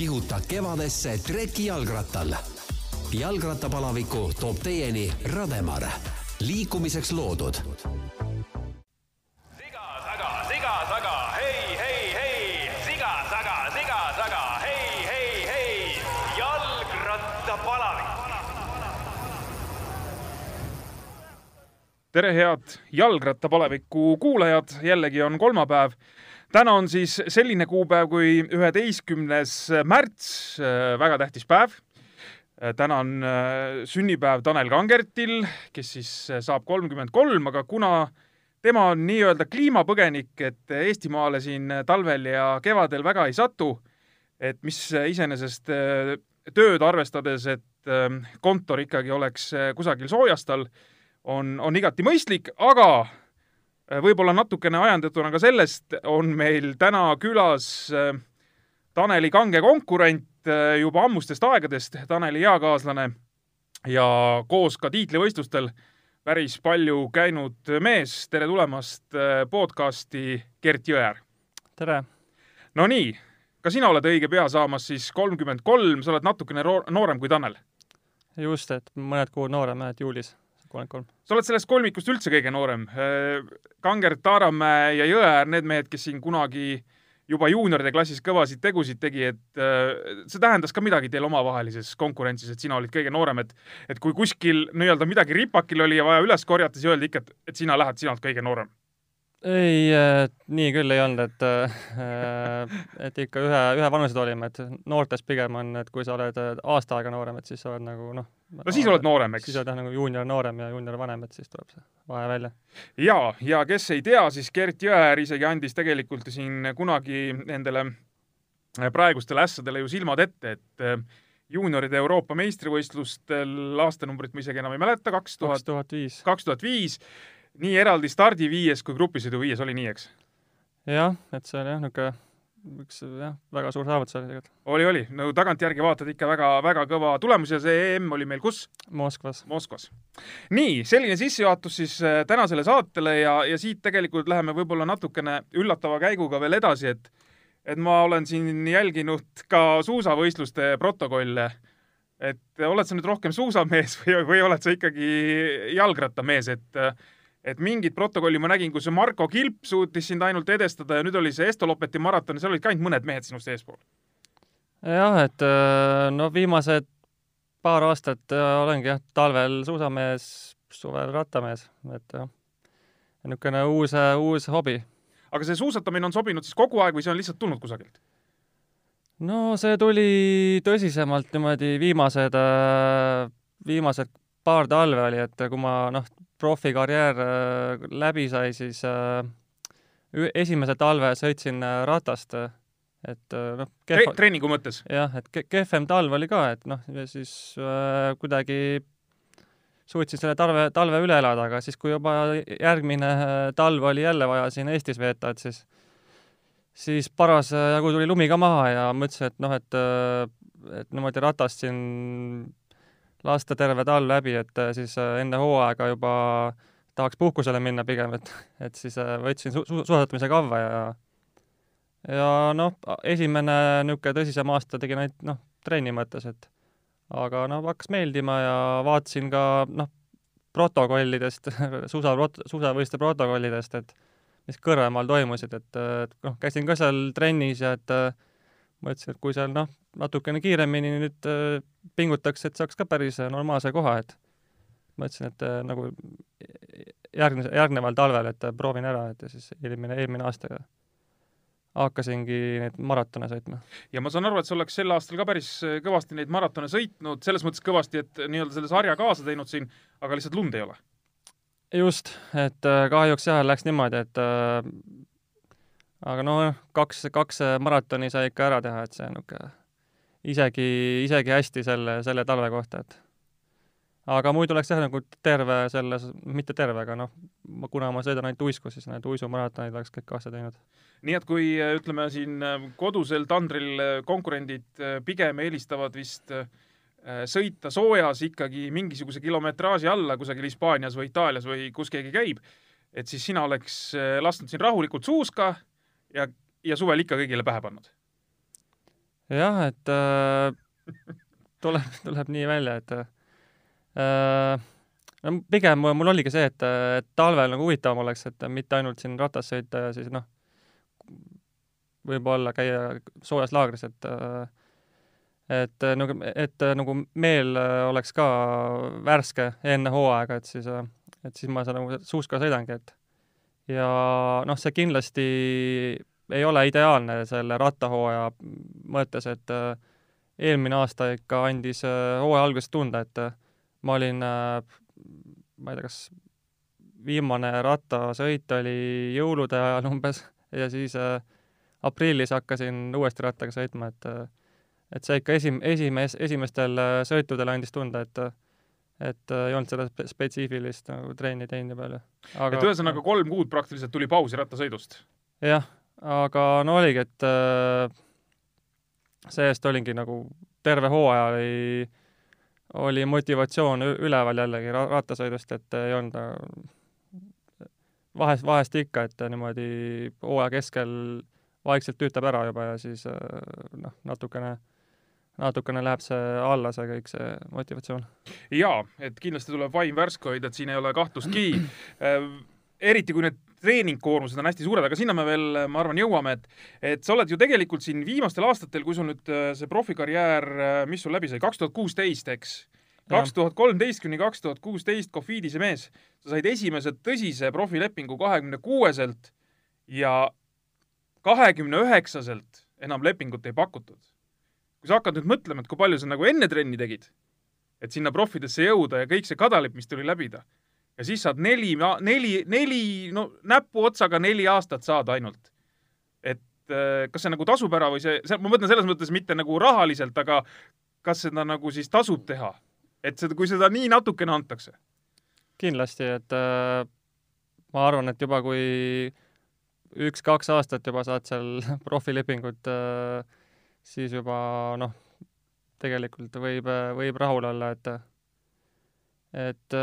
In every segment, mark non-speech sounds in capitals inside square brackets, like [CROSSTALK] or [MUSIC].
kihuta kevadesse trekijalgrattal. jalgrattapalaviku toob teieni Rademar, liikumiseks loodud siga-saga, siga-saga, hei, hei, hei, siga-saga, siga-saga, hei, hei, hei, jalgrattapalavik. tere, head jalgrattapaleviku kuulajad, jällegi on kolmapäev. Täna on siis selline kuupäev kui üheteistkümnes märts, väga tähtis päev. täna on äh, sünnipäev Tanel Kangertil, kes siis saab kolmkümmend kolm, aga kuna tema on nii-öelda kliimapõgenik, et Eestimaale siin talvel ja kevadel väga ei satu, et mis iseenesest äh, tööd arvestades, et äh, kontor ikkagi oleks kusagil soojastal on, on igati mõistlik, aga äh, võib-olla natukene ajendatuna ka sellest on meil täna külas äh, Taneli kange konkurent äh, juba ammustest aegadest, Taneli eakaaslane ja koos ka tiitlivõistlustel päris palju käinud mees, tere tulemast podcasti, Gert Jõeäär! tere! Nonii, ka sina oled õige pea saamas siis kolmkümmend kolm, sa oled natukene noorem kui Tanel. just, et mõned kuud noorem, et juulis kolmkümmend kolm. sa oled sellest kolmikust üldse kõige noorem. Kangert, Taaramäe ja Jõeäär, need mehed, kes siin kunagi juba juunioride klassis kõvasid tegusid tegi, et see tähendas ka midagi teil omavahelises konkurentsis, et sina olid kõige noorem, et et kui kuskil nii-öelda midagi ripakil oli ja vaja üles korjata, siis öeldi ikka, et, et sina lähed, sina oled kõige noorem ei, nii küll ei olnud, et et ikka ühe, ühevanused olime, et noortes pigem on, et kui sa oled aasta aega noorem, et siis sa oled nagu noh. No siis oled noorem, eks? siis oled jah nagu juunior noorem ja juunior vanem, et siis tuleb see vahe välja. ja, ja kes ei tea, siis Gert Jõeäär isegi andis tegelikult siin kunagi nendele praegustele ässadele ju silmad ette, et juunioride Euroopa meistrivõistlustel aastanumbrit ma isegi enam ei mäleta, kaks tuhat. kaks tuhat viis. kaks tuhat viis nii eraldi stardiviies kui grupisõidu viies oli nii, eks? jah, et see oli jah, niisugune üks jah, väga suur saavutus oli tegelikult. oli, oli. no tagantjärgi vaatad ikka väga, väga kõva tulemus ja see EM oli meil kus? Moskvas. Moskvas. nii, selline sissejuhatus siis tänasele saatele ja, ja siit tegelikult läheme võib-olla natukene üllatava käiguga veel edasi, et et ma olen siin jälginud ka suusavõistluste protokolle et oled sa nüüd rohkem suusamees [LAUGHS] või, või oled sa ikkagi jalgrattamees, et et mingit protokolli ma nägin, kus Marko Kilp suutis sind ainult edestada ja nüüd oli see Estolopeti maraton seal olid ka ainult mõned mehed sinust eespool. jah, et no viimased paar aastat olengi jah, talvel suusamees, suvel rattamees, et jah, niisugune uus, uus hobi. aga see suusatamine on sobinud siis kogu aeg või see on lihtsalt tulnud kusagilt? no see tuli tõsisemalt niimoodi viimased, viimased paar talve oli, et kui ma noh, profikarjäär läbi sai, siis esimese talve sõitsin ratast, et noh kehva... treeningu mõttes? jah, et ke kehvem talv oli ka, et noh, ja siis äh, kuidagi suutsin selle talve, talve üle elada, aga siis, kui juba järgmine talv oli jälle vaja siin Eestis veeta, et siis siis parasjagu tuli lumi ka maha ja mõtlesin, et noh, et et niimoodi ratast siin lasta terve talv läbi, et siis enne hooaega juba tahaks puhkusele minna pigem, et, et siis võtsin su-, su-, suusatamise kavva ja ja noh, esimene niisugune tõsisem aasta tegin ainult noh, trenni mõttes, et aga noh, hakkas meeldima ja vaatasin ka noh, protokollidest, [LAUGHS] suusa, suusavõistluste protokollidest, et mis Kõrvemaal toimusid, et, et noh, käisin ka seal trennis ja et mõtlesin, et kui seal noh, natukene kiiremini nüüd pingutaks, et saaks ka päris normaalse koha, et mõtlesin, et nagu järgne, järgneval talvel, et proovin ära, et ja siis eelmine, eelmine aasta hakkasingi neid maratone sõitma. ja ma saan aru, et sa oleks sel aastal ka päris kõvasti neid maratone sõitnud, selles mõttes kõvasti, et nii-öelda selle sarja kaasa teinud siin, aga lihtsalt lund ei ole just, et kahjuks jah, läks niimoodi, et äh, aga noh, kaks, kaks maratoni sai ikka ära teha, et see niisugune isegi, isegi hästi selle, selle talve kohta, et aga muidu läks jah, nagu terve selles, mitte terve, aga noh, kuna ma sõidan ainult uisku, siis need uisumaratonid oleks kõik aasta teinud. nii et kui ütleme siin kodusel tandril konkurendid pigem eelistavad vist äh, sõita soojas ikkagi mingisuguse kilometraaži alla kusagil Hispaanias või Itaalias või kus keegi käib, et siis sina oleks lasknud siin rahulikult suuska ja, ja suvel ikka kõigile pähe pannud? jah, et äh, [LAUGHS] tuleb, tuleb nii välja, et äh, no pigem mul oligi see, et, et talvel nagu huvitavam oleks, et mitte ainult siin ratas sõita ja siis noh, võib-olla käia soojas laagris, et et nagu, et nagu meel oleks ka värske enne hooaega, et siis, et siis ma seda nagu suuska sõidangi, et ja noh, see kindlasti ei ole ideaalne selle rattahooaja mõttes, et äh, eelmine aasta ikka andis äh, hooaja alguses tunda, et äh, ma olin, ma ei tea, kas viimane rattasõit oli jõulude ajal umbes [LAUGHS] ja siis aprillis hakkasin uuesti rattaga sõitma, et et see ikka esim-, esimes-, esimestel sõitudel andis tunda, et et ei olnud seda spetsiifilist nagu trenni teinud nii palju. et ühesõnaga kolm kuud praktiliselt tuli pausi rattasõidust? jah, aga no oligi, et äh, see-eest olingi nagu terve hooaja oli, oli motivatsioon üleval jällegi rattasõidust, et ei olnud äh, vahest, vahest ikka, et niimoodi hooaja keskel vaikselt tüütab ära juba ja siis äh, noh, natukene, natukene läheb see alla, see kõik, see motivatsioon. jaa, et kindlasti tuleb vaim värske hoida, et siin ei ole kahtlustki eriti kui need treeningkoormused on hästi suured, aga sinna me veel, ma arvan, jõuame, et et sa oled ju tegelikult siin viimastel aastatel, kui sul nüüd äh, see profikarjäär, äh, mis sul läbi sai, kaks tuhat kuusteist, eks? kaks tuhat kolmteist kuni kaks tuhat kuusteist Cofidise mees, sa said esimese tõsise profilepingu kahekümne kuueselt ja kahekümne üheksaselt enam lepingut ei pakutud. Kui sa hakkad nüüd mõtlema, et kui palju sa nagu enne trenni tegid, et sinna profidesse jõuda ja kõik see kadalipp, mis tuli läbida ja siis saad neli, neli, neli, no näpuotsaga neli aastat saad ainult. et äh, kas see nagu tasub ära või see, see, ma mõtlen selles mõttes mitte nagu rahaliselt, aga kas seda nagu siis tasub teha? et seda, kui seda nii natukene antakse? kindlasti, et äh, ma arvan, et juba kui üks-kaks aastat juba saad seal [LAUGHS] profilepingut äh,, siis juba noh, tegelikult võib, võib rahul olla, et et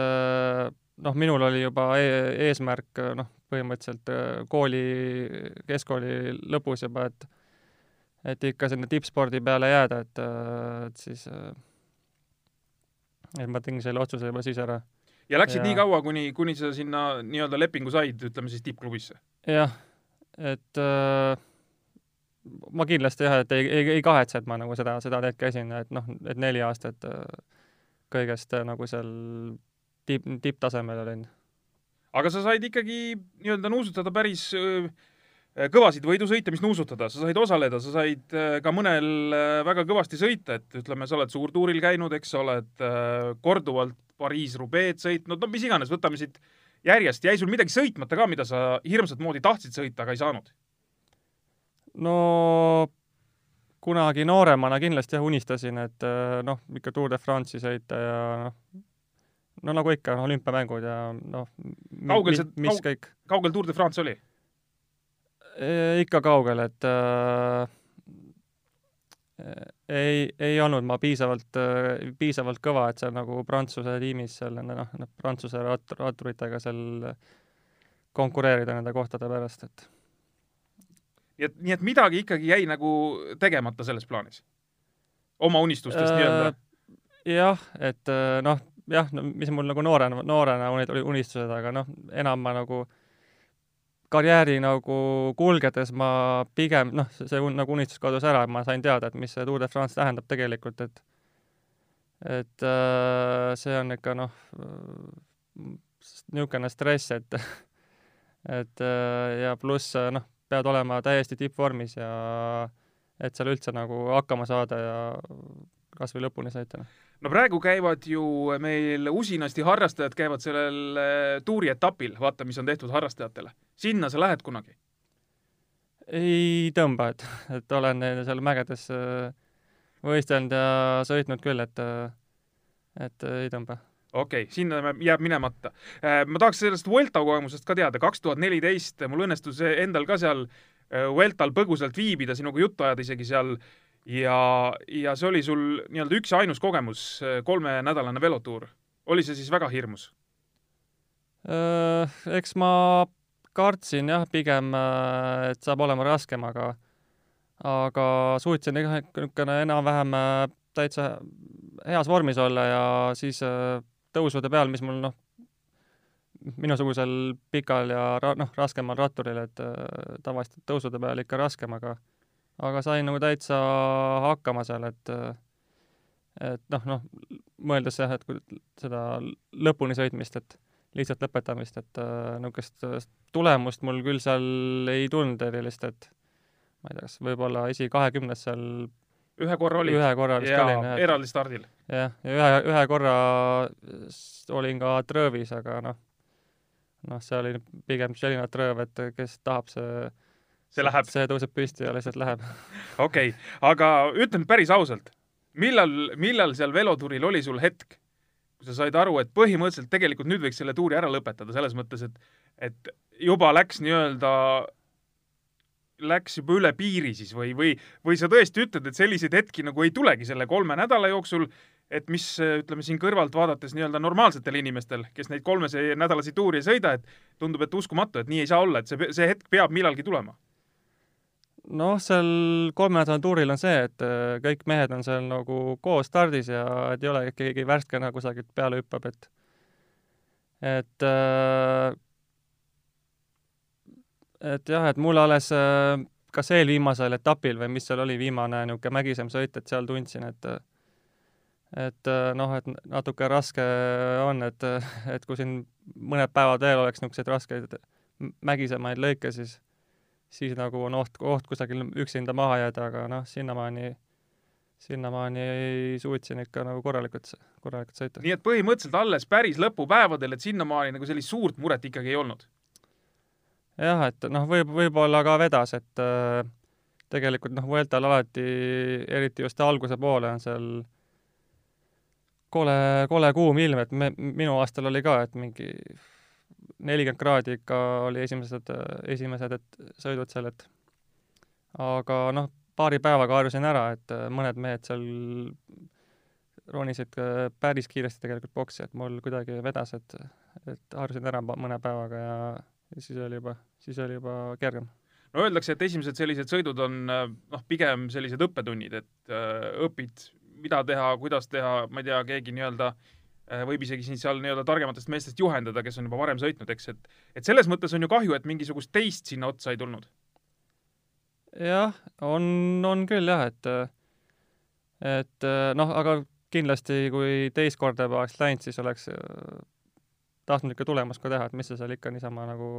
noh, minul oli juba e eesmärk noh, põhimõtteliselt äh, kooli, keskkooli lõpus juba, et et ikka sinna tippspordi peale jääda, et, äh, et siis äh, et ma tegin selle otsuse juba siis ära. ja läksid ja... nii kaua, kuni, kuni sa sinna nii-öelda lepingu said, ütleme siis tippklubisse? jah, et äh, ma kindlasti jah, et ei, ei, ei kahetse, et ma nagu seda, seda teed käisin, et noh, et neli aastat äh, kõigest äh, nagu seal tipp, tipptasemel olin. aga sa said ikkagi nii-öelda nuusutada päris kõvasid võidusõite, mis nuusutada, sa said osaleda, sa said ka mõnel väga kõvasti sõita, et ütleme, sa oled suurtuuril käinud, eks sa oled korduvalt Pariis-Roubaix sõitnud, no mis iganes, võtame siit järjest, jäi sul midagi sõitmata ka, mida sa hirmsat moodi tahtsid sõita, aga ei saanud? No kunagi nooremana kindlasti jah, unistasin, et noh, ikka Tour de France'i sõita ja noh, no nagu ikka, noh, olümpiamängud ja noh, kaugel see, mis kaug, kõik. kaugel Tour de France oli e,? ikka kaugel, et äh, ei, ei olnud ma piisavalt äh,, piisavalt kõva, et seal nagu Prantsuse tiimis seal nende noh, noh, Prantsuse rat-, ratturitega seal konkureerida nende kohtade pärast, et nii et, nii et midagi ikkagi jäi nagu tegemata selles plaanis? oma unistustest äh, nii-öelda? jah, et äh, noh, jah, no mis mul nagu noorena, noorena olid, olid unistused, aga noh, enam ma nagu karjääri nagu kulgedes ma pigem, noh, see un, nagu unistus kadus ära, ma sain teada, et mis see Tour de France tähendab tegelikult, et et äh, see on ikka noh, niisugune stress, et [LAUGHS] et äh, ja pluss noh, pead olema täiesti tippvormis ja et seal üldse nagu hakkama saada ja kas või lõpuni sõita, no praegu käivad ju meil usinasti harrastajad käivad sellel äh, tuurietapil, vaata, mis on tehtud harrastajatele. sinna sa lähed kunagi? ei tõmba, et, et olen seal mägedes äh, võistelnud ja sõitnud küll, et, äh, et ei tõmba okei okay,, sinna jääb minemata. ma tahaks sellest Vuelta kogemusest ka teada, kaks tuhat neliteist mul õnnestus endal ka seal Vueltal põgusalt viibida, sinuga juttu ajada isegi seal äh, ja, ja see oli sul nii-öelda üks ja ainus kogemus, kolmenädalane velotuur. oli see siis väga hirmus? Eks ma kartsin jah, pigem, et saab olema raskem, aga aga suutsin niisugune enam-vähem äh, täitsa heas vormis olla ja siis äh, tõusude peal, mis mul noh, minusugusel pikal ja ra-, noh, raskemal ratturil, et äh, tavaliselt tõusude peal ikka raskem, aga aga sain nagu täitsa hakkama seal, et äh, et noh, noh, mõeldes jah, et kui seda lõpuni sõitmist, et lihtsalt lõpetamist, et äh, niisugust äh, tulemust mul küll seal ei tulnud erilist, et ma ei tea, kas võib-olla esi kahekümnes seal ühe korra olid ühe korra vist olin, jah, eraldi stardil. jah, ja ühe, ühe korra olin ka tröövis, aga noh, noh, see oli pigem selline trööv, et kes tahab, see see läheb, see tõuseb püsti ja lihtsalt läheb. [LAUGHS] okei okay., aga ütle nüüd päris ausalt, millal, millal seal velotuuril oli sul hetk, kui sa said aru, et põhimõtteliselt tegelikult nüüd võiks selle tuuri ära lõpetada, selles mõttes, et et juba läks nii-öelda, läks juba üle piiri siis või, või, või sa tõesti ütled, et selliseid hetki nagu ei tulegi selle kolme nädala jooksul, et mis ütleme siin kõrvalt vaadates nii-öelda normaalsetel inimestel, kes neid kolmese nädalasi tuuri ei sõida, et tundub, et uskumatu, et nii ei saa olla, et see, see hetk peab millalgi tulema? Noh, seal kolme nädala tuuril on see, et äh, kõik mehed on seal nagu koos stardis ja et ei ole keegi värskena kusagilt peale hüppab, et et äh, et jah, et mul alles äh, kas eelviimasel etapil või mis seal oli, viimane niisugune mägisem sõit, et seal tundsin, et et äh, noh, et natuke raske on, et, et kui siin mõned päevad veel oleks niisuguseid raskeid mägisemaid lõike, siis siis nagu on oht, oht kusagil üksinda maha jääda, aga noh, sinnamaani, sinnamaani suutsin ikka nagu korralikult, korralikult sõita. nii et põhimõtteliselt alles päris lõpupäevadel, et sinnamaani nagu sellist suurt muret ikkagi ei olnud. Jah, et noh, võib, võib-olla ka vedas, et äh, tegelikult noh, Vueltal alati, eriti just alguse poole on seal kole, kole kuum ilm, et me, minu aastal oli ka, et mingi nelikümmend kraadi ikka oli esimesed, esimesed et sõidud seal, et aga noh, paari päevaga harjusin ära, et äh, mõned mehed seal ronisid päris kiiresti tegelikult boksi, et mul kuidagi vedas, et, et harjusin ära mõne päevaga ja, ja siis oli juba, siis oli juba kergem. no öeldakse, et esimesed sellised sõidud on äh, noh, pigem sellised õppetunnid, et äh, õpid, mida teha, kuidas teha, ma ei tea, keegi nii-öelda äh, võib isegi sind seal nii-öelda targematest meestest juhendada, kes on juba varem sõitnud, eks, et et selles mõttes on ju kahju, et mingisugust teist sinna otsa ei tulnud. jah, on, on küll jah, et et noh, aga kindlasti kui teist korda juba oleks läinud, siis oleks äh, tahtnud ikka tulemust ka teha, et mis sa seal ikka niisama nagu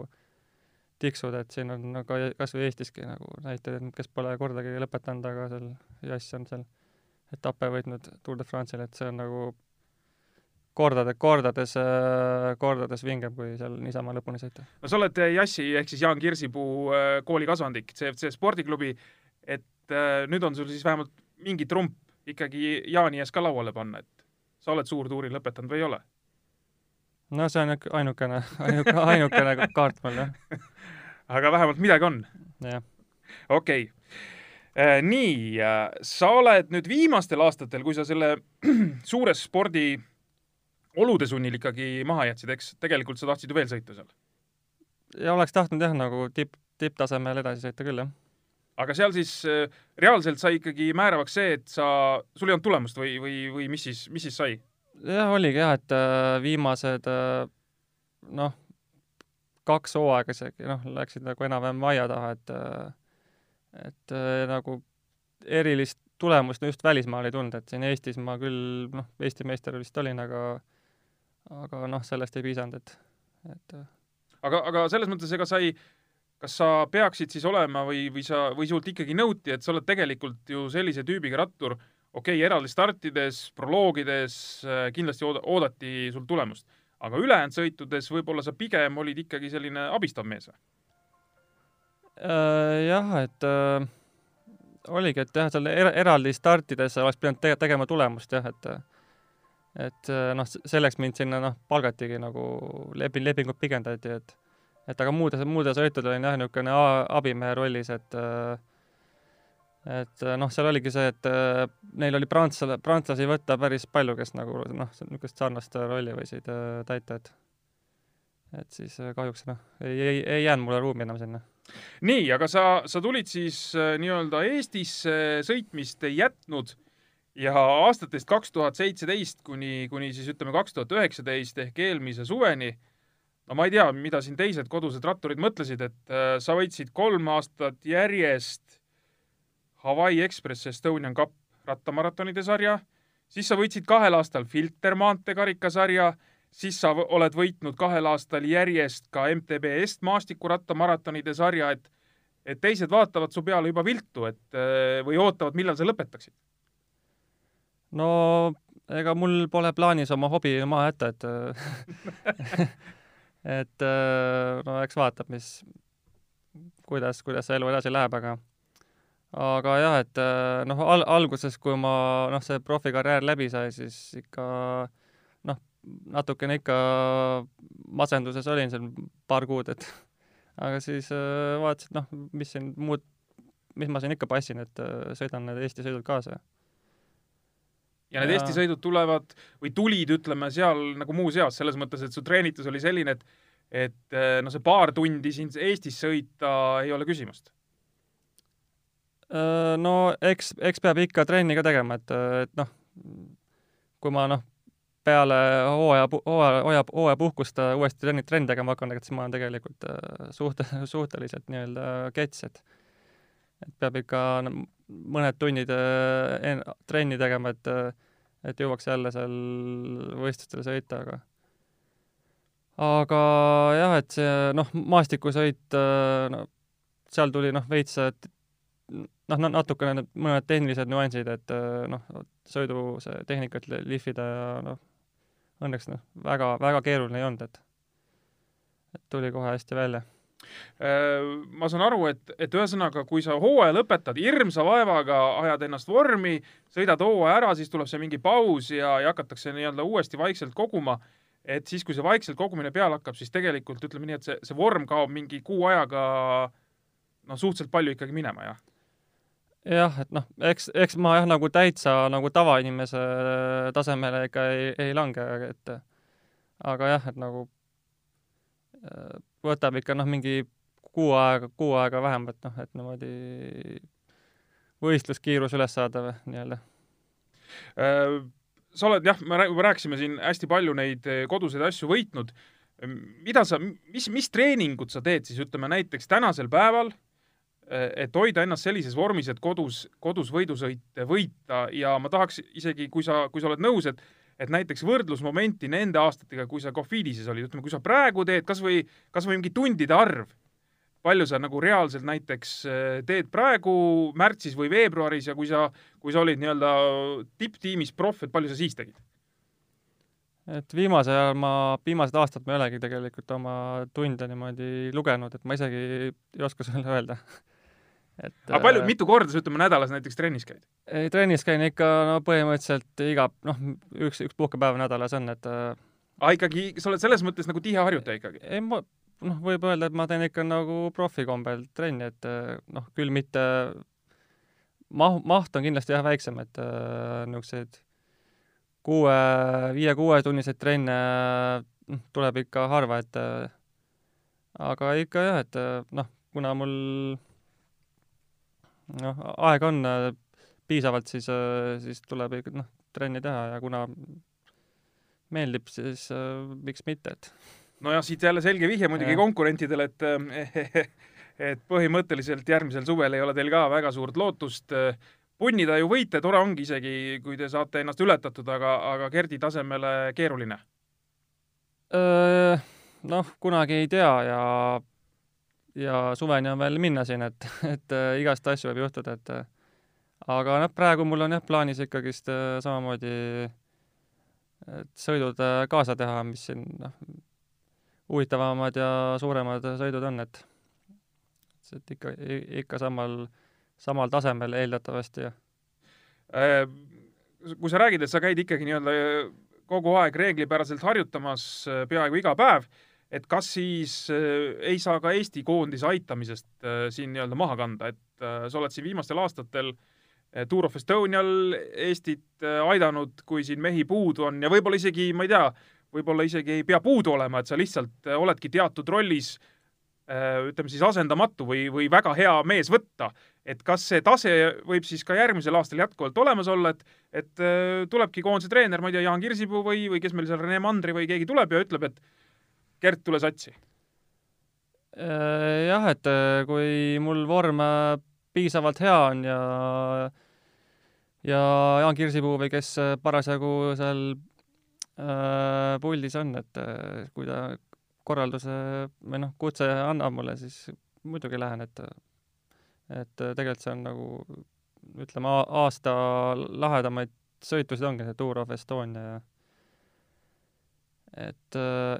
tiksud, et siin on nagu kas või Eestiski nagu näiteid, kes pole kordagi lõpetanud, aga seal Jass on seal etappe võitnud Tour de France'il, et see on nagu kordade, kordades, kordades vingem, kui seal niisama lõpuni sõita. no sa oled Jassi ehk siis Jaan Kirsipuu äh, kooli kasvandik, CFC spordiklubi, et äh, nüüd on sul siis vähemalt mingi trump ikkagi Jaani ees ka lauale panna, et sa oled suur tuuri lõpetanud või ei ole? No see on ainukene, ainukene, ainukene kaart mul jah, [LAUGHS] aga vähemalt midagi on. jah. okei okay.. nii, sa oled nüüd viimastel aastatel, kui sa selle [CLEARS THROAT] suure spordi olude sunnil ikkagi maha jätsid, eks tegelikult sa tahtsid ju veel sõita seal. ja oleks tahtnud jah, nagu tipp, tipptasemel edasi sõita küll, jah. aga seal siis äh, reaalselt sai ikkagi määravaks see, et sa, sul ei olnud tulemust või, või, või mis siis, mis siis sai? Jah, oligi jah, et äh, viimased äh, noh, kaks hooaega isegi, noh, läksid nagu enam-vähem aia taha, et äh, et nagu erilist tulemust just välismaal ei tulnud, et siin Eestis ma küll noh, Eesti meister vist olin, aga aga noh, sellest ei piisanud, et, et aga, aga selles mõttes, ega sa ei, kas sa peaksid siis olema või, või sa, või sult ikkagi nõuti, et sa oled tegelikult ju sellise tüübiga rattur, okei okay,, eraldi startides, proloogides äh, kindlasti ooda-, oodati sul tulemust, aga ülejäänud sõitudes võib-olla sa pigem olid ikkagi selline abistav mees või? Äh, jah, et äh, oligi, et jah, seal er eraldi startides oleks pidanud te tegema tulemust jah, et et noh, selleks mind sinna noh, palgatigi nagu lepi-, lepingut pikendati, et et aga muude, muude sõitudel olin jah, niisugune abimehe rollis, et äh, et äh, noh, seal oligi see, et äh, neil oli prantslase, prantslasi võtta päris palju, kes nagu noh, niisugust sarnast rolli võisid äh, täita, et et siis äh, kahjuks noh, ei, ei, ei jäänud mulle ruumi enam sinna. Nii, aga sa, sa tulid siis äh, nii-öelda Eestisse sõitmist ei jätnud ja aastatest kaks tuhat seitseteist kuni, kuni siis ütleme kaks tuhat üheksateist ehk eelmise suveni, no ma ei tea, mida siin teised kodused ratturid mõtlesid, et äh, sa võitsid kolm aastat järjest Hawaii Express Estonian Cup rattamaratonide sarja, siis sa võitsid kahel aastal Filter maanteekarikasarja siis sa oled võitnud kahel aastal järjest ka MTB Est-maastikuratamaratonide sarja, et et teised vaatavad su peale juba viltu, et või ootavad, millal sa lõpetaksid? no ega mul pole plaanis oma hobi maha jätta, et [LAUGHS] et no eks vaatab, mis, kuidas, kuidas see elu edasi läheb, aga aga jah, et noh, al-, alguses, kui ma noh, see profikarjäär läbi sai, siis ikka natukene ikka masenduses olin seal paar kuud, et [LAUGHS] aga siis äh, vaatasin, noh, mis siin muud, mis ma siin ikka passin, et äh, sõidan need Eesti sõidud kaasa. ja need ja... Eesti sõidud tulevad või tulid, ütleme, seal nagu muuseas, selles mõttes, et su treenitus oli selline, et et äh, no see paar tundi siin Eestis sõita ei ole küsimust no eks, eks peab ikka trenni ka tegema, et, et noh, kui ma noh, peale hooaja, hooaja, hooaja, hooajapuhkust uuesti trenni, trenni tegema hakanud, et siis ma olen tegelikult äh, suht-, [LAUGHS] suhteliselt nii-öelda kets, et et peab ikka mõned tunnid äh, trenni tegema, et et jõuaks jälle seal võistlustel sõita, aga aga jah, et see noh, maastikusõit, äh, no seal tuli noh, veits noh, natukene need mõned tehnilised nüansid, et noh, sõidu see tehnikat lihvida ja noh, õnneks noh, väga, väga keeruline ei olnud, et et tuli kohe hästi välja äh, ma saan aru, et, et ühesõnaga, kui sa hooaja lõpetad, hirmsa vaevaga ajad ennast vormi, sõidad hooaja ära, siis tuleb see mingi paus ja, ja hakatakse nii-öelda uuesti vaikselt koguma, et siis, kui see vaikselt kogumine peale hakkab, siis tegelikult ütleme nii, et see, see vorm kaob mingi kuu ajaga noh, suhteliselt palju ikkagi minema, jah? Jah, et noh, eks, eks ma jah, nagu täitsa nagu tavainimese tasemele ikka ei, ei lange, et aga jah, et nagu äh, võtab ikka noh, mingi kuu aega, kuu aega vähemalt noh, et niimoodi võistluskiirus üles saada või nii-öelda äh, sa oled jah, me rääkisime siin hästi palju neid koduseid asju võitnud. mida sa, mis, mis treeningut sa teed siis ütleme näiteks tänasel päeval et hoida ennast sellises vormis, et kodus, kodus võidusõite võita. Ja ma tahaks isegi, kui sa, kui sa oled nõus, et et näiteks võrdlusmomenti nende aastatega, kui sa Cofidises olid, ütleme, kui sa praegu teed kas või, kas või mingi tundide arv, palju sa nagu reaalselt näiteks eh, teed praegu märtsis või veebruaris ja kui sa, kui sa olid nii-öelda tipptiimis proff, et palju sa siis tegid? et viimasel ajal ma, viimased aastad ma ei olegi tegelikult oma tunde niimoodi lugenud, et ma isegi ei oska sulle öelda [LAUGHS] et aga palju, äh, mitu korda sa ütleme nädalas näiteks trennis käid? ei, trennis käin ikka no põhimõtteliselt iga, noh, üks, üks puhkepäev nädalas on, et äh, ikkagi, sa oled selles mõttes nagu tihe harjutaja ikkagi? ei, ma, noh, võib öelda, et ma teen ikka nagu profikombel trenni, et äh, noh, küll mitte maht, maht on kindlasti jah, väiksem, et niisuguseid kuue, viie-kuuetunniseid trenne noh, tuleb ikka harva, et aga ikka jah, et noh, kuna mul noh, aega on äh, piisavalt, siis, äh, siis tuleb ikka noh, trenni teha ja kuna meeldib, siis äh, miks mitte, et nojah, siit jälle selge vihje muidugi ja. konkurentidele, et [LAUGHS] et põhimõtteliselt järgmisel suvel ei ole teil ka väga suurt lootust punnida ju võite, tore ongi isegi, kui te saate ennast ületatud, aga, aga Gerdi tasemele keeruline? Noh, kunagi ei tea ja ja suveni on veel minna siin, et, [LAUGHS] et äh, igast asju võib juhtuda, et äh, aga noh, praegu mul on jah plaanis ikkagist äh, samamoodi sõidud kaasa teha, mis siin noh, huvitavamad ja suuremad sõidud on, et et ikka, ikka samal, samal tasemel eeldatavasti ja. Kui sa räägid, et sa käid ikkagi nii-öelda kogu aeg reeglipäraselt harjutamas peaaegu iga päev, et kas siis äh, ei saa ka Eesti koondise aitamisest äh, siin nii-öelda maha kanda, et äh, sa oled siin viimastel aastatel Tour of Estonial Eestit aidanud, kui siin mehi puudu on ja võib-olla isegi, ma ei tea, võib-olla isegi ei pea puudu olema, et sa lihtsalt oledki teatud rollis ütleme siis asendamatu või, või väga hea mees võtta, et kas see tase võib siis ka järgmisel aastal jätkuvalt olemas olla, et et tulebki koondise treener, ma ei tea, Jaan Kirsipuu või, või kes meil seal, Rene Mandri või keegi tuleb ja ütleb, et Gert, tule satsi? Äh, jah, et äh, kui mul vorm piisavalt hea on ja ja Jaan Kirsipuu või kes parasjagu seal äh, puldis on, et kui ta korralduse või noh, kutse annab mulle, siis muidugi lähen, et et tegelikult see on nagu ütleme, aasta lahedamaid sõitusid ongi see Tour of Estonia ja et äh,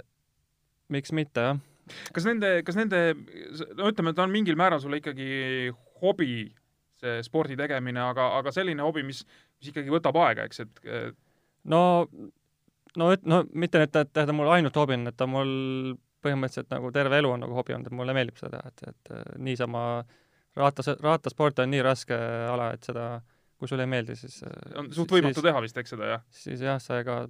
miks mitte, jah. kas nende, kas nende, no ütleme, ta on mingil määral sulle ikkagi hobi, see spordi tegemine, aga, aga selline hobi, mis, mis ikkagi võtab aega, eks, et no, no, no mitte, et et ta mul ainult hobi on, et ta mul põhimõtteliselt nagu terve elu on nagu hobi olnud, et mulle meeldib seda teha, et, et niisama ratas, rattasport on nii raske ala, et seda, kui sulle ei meeldi, siis on suht võimatu siis, teha vist, eks seda, jah? siis jah, sa ega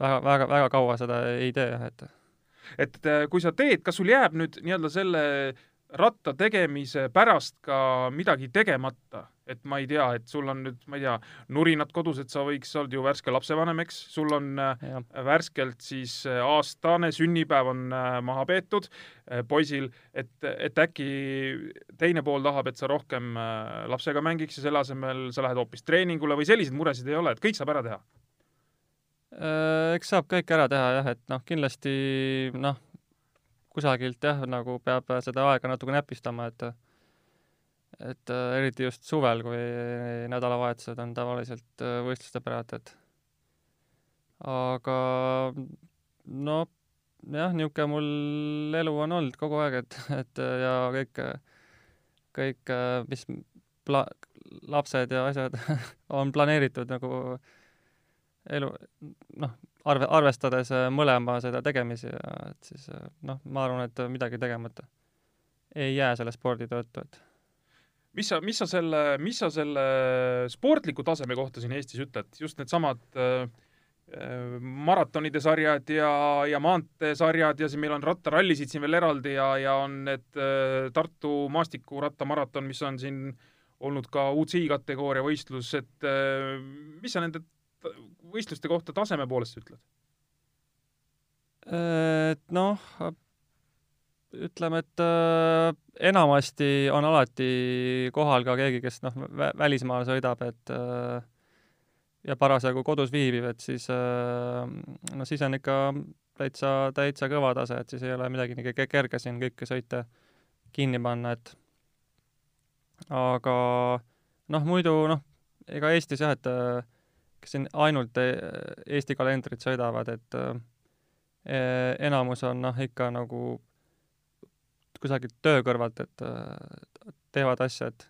väga, väga, väga kaua seda ei tee jah, et et kui sa teed, kas sul jääb nüüd nii-öelda selle ratta tegemise pärast ka midagi tegemata, et ma ei tea, et sul on nüüd, ma ei tea, nurinad kodus, et sa võiks, sa oled ju värske lapsevanem, eks, sul on äh, ja. värskelt siis äh, aastane sünnipäev on äh, maha peetud poisil, et, et äkki teine pool tahab, et sa rohkem lapsega mängiks ja selle asemel sa lähed hoopis treeningule või selliseid muresid ei ole, et kõik saab ära teha? Eks saab kõik ära teha jah, et noh, kindlasti noh, kusagilt jah, nagu peab seda aega natuke näpistama, et et äh, eriti just suvel, kui nädalavahetused on tavaliselt äh, võistluste pärast, et. Aga no jah, niisugune mul elu on olnud kogu aeg, et, et ja kõik, kõik, mis pla-, lapsed ja asjad [LAUGHS] on planeeritud nagu elu, noh, arve, arvestades äh, mõlema seda tegemisi ja et siis äh, noh, ma arvan, et midagi tegemata. Ei jää selle spordi tõttu, et mis sa, mis sa selle, mis sa selle sportliku taseme kohta siin Eestis ütled, just needsamad äh, äh, maratonide sarjad ja, ja maanteesarjad ja siis meil on rattarallisid siin veel eraldi ja, ja on need äh, Tartu maastikurattamaraton, mis on siin olnud ka UCI kategooria võistlus, et äh, mis sa nende võistluste kohta taseme poolest ütled? Et noh, ütleme, et äh, enamasti on alati kohal ka keegi, kes noh, välismaal sõidab, et äh, ja parasjagu kodus viibib, et siis äh, no siis on ikka täitsa, täitsa kõva tase, et siis ei ole midagi nii kerge siin kõiki sõite kinni panna, et aga noh, muidu noh, ega Eestis jah, et äh, kes siin ainult e-, Eesti kalendrit sõidavad, et e enamus on noh, ikka nagu kusagilt töö kõrvalt, et teevad asja, et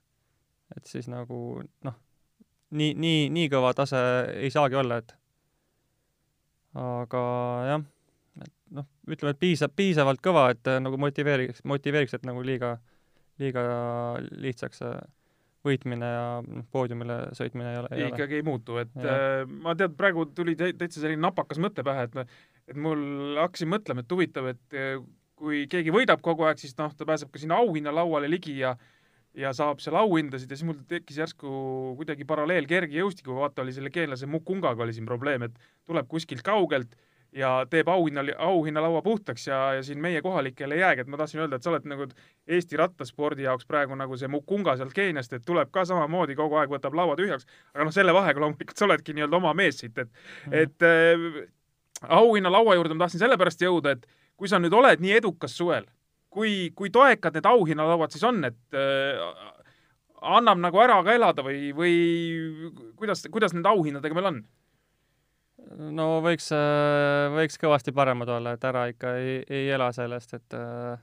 et siis nagu noh, nii, nii, nii kõva tase ei saagi olla, et aga jah, et noh, ütleme, et piisab, piisavalt kõva, et nagu motiveeriks, motiveeriks, et nagu liiga, liiga lihtsaks võitmine ja noh, poodiumile sõitmine ei ole. ei, ikkagi ei muutu, et ja. äh, ma tead, praegu tuli täitsa selline napakas mõte pähe, et et mul hakkasin mõtlema, et huvitav, et äh, kui keegi võidab kogu aeg, siis noh, ta pääseb ka sinna auhinnalauale ligi ja ja saab seal auhindasid ja siis mul tekkis järsku kuidagi paralleel kergejõustikuga, vaata oli selle geenlase Mukungaga oli siin probleem, et tuleb kuskilt kaugelt ja teeb auhinna, auhinnalaua puhtaks ja, ja siin meie kohalikele ei jäägi, et ma tahtsin öelda, et sa oled nagu Eesti rattaspordi jaoks praegu nagu see Mukunga sealt Keeniast, et tuleb ka samamoodi kogu aeg võtab laua tühjaks, aga noh, selle vahega loomulikult [LAUGHS] sa oledki nii-öelda oma mees siit, et mm. et äh, auhinnalaua juurde ma tahtsin sellepärast jõuda, et kui sa nüüd oled nii edukas suvel, kui, kui toekad need auhinnalauad siis on, et äh, annab nagu ära ka elada või, või kuidas, kuidas nende auhinnadega meil on? No võiks, äh, võiks kõvasti paremad olla, et ära ikka ei, ei ela sellest, et äh,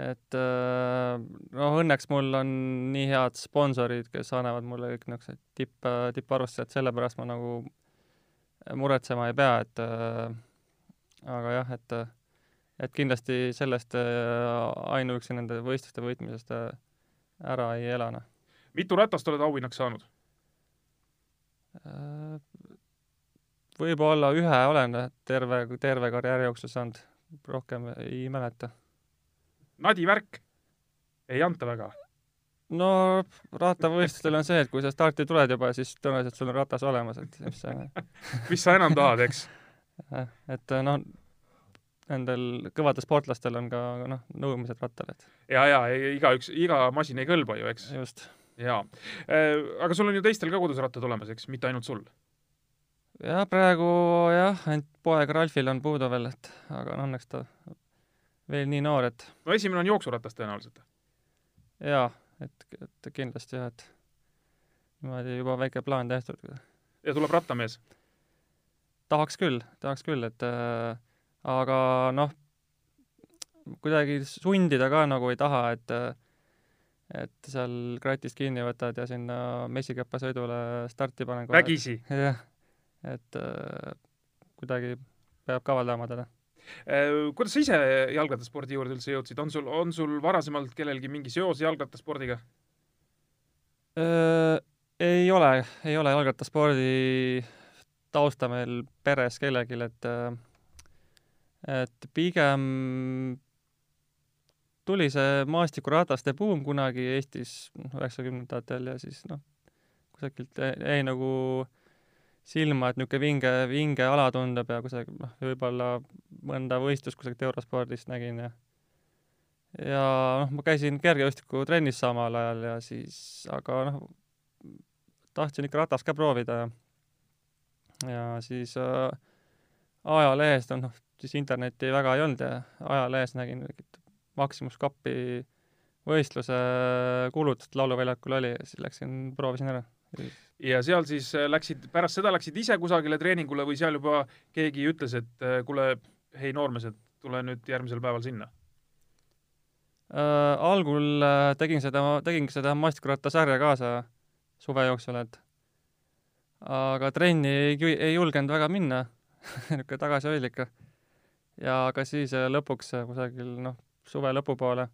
et äh, noh, õnneks mul on nii head sponsorid, kes annavad mulle kõik niisugused tipp, tipparvustused, sellepärast ma nagu muretsema ei pea, et aga jah, et et kindlasti sellest ainuüksi nende võistluste võitmisest ära ei ela, noh. mitu ratast oled auhinnaks saanud? Võib-olla ühe olen terve, terve karjääri jooksul saanud, rohkem ei mäleta. nadi värk? ei anta väga? no rattavõistlustel on see, et kui sa starti tuled juba, siis tõenäoliselt sul on ratas olemas, et mis sa [LAUGHS] mis sa enam tahad, eks? [LAUGHS] et noh, nendel kõvadel sportlastel on ka noh, nõudmised rattal, et ja, ja igaüks, iga masin ei kõlba ju, eks? just. jaa. aga sul on ju teistel ka kodus rattad olemas, eks, mitte ainult sul? Jah, praegu jah, ainult poeg Ralfil on puudu veel, et aga no õnneks ta veel nii noor, et no esimene on jooksuratas tõenäoliselt. jaa, et, et kindlasti jah, et niimoodi juba väike plaan tehtud. ja tuleb rattamees? tahaks küll, tahaks küll, et äh, aga noh, kuidagi sundida ka nagu ei taha, et et seal kratist kinni võtad ja sinna messikäpa sõidule starti panen kohe. vägisi? jah, et äh, kuidagi peab kavaldama teda äh, kuidas sa ise jalgrattaspordi juurde üldse jõudsid, on sul, on sul varasemalt kellelgi mingi seos jalgrattaspordiga? Äh, ei ole, ei ole jalgrattaspordi tausta meil peres kellelgi, et et pigem tuli see maastikurataste buum kunagi Eestis noh, üheksakümnendatel ja siis noh, kusagilt jäi nagu silma, et niisugune vinge, vinge ala tundub ja kusagil noh, võib-olla mõnda võistlust kusagilt eurospordist nägin ja ja noh, ma käisin kergejõustikutrennis samal ajal ja siis, aga noh, tahtsin ikka ratast ka proovida ja ja siis äh, ajalehest on noh, siis internetti väga ei olnud ja ajalehes nägin mingit Maximus Cupi võistluse kuulutust Lauluväljakul oli ja siis läksin, proovisin ära. Ja seal siis äh, läksid, pärast seda läksid ise kusagile treeningule või seal juba keegi ütles, et äh, kuule, hei noormesed, tule nüüd järgmisel päeval sinna äh,? algul äh, tegin seda, tegingi seda maastikurattasarja kaasa suve jooksul, et aga trenni ei, ei julgenud väga minna [LAUGHS] niisugune tagasihoidlik. ja aga siis lõpuks kusagil noh, suve lõpupoole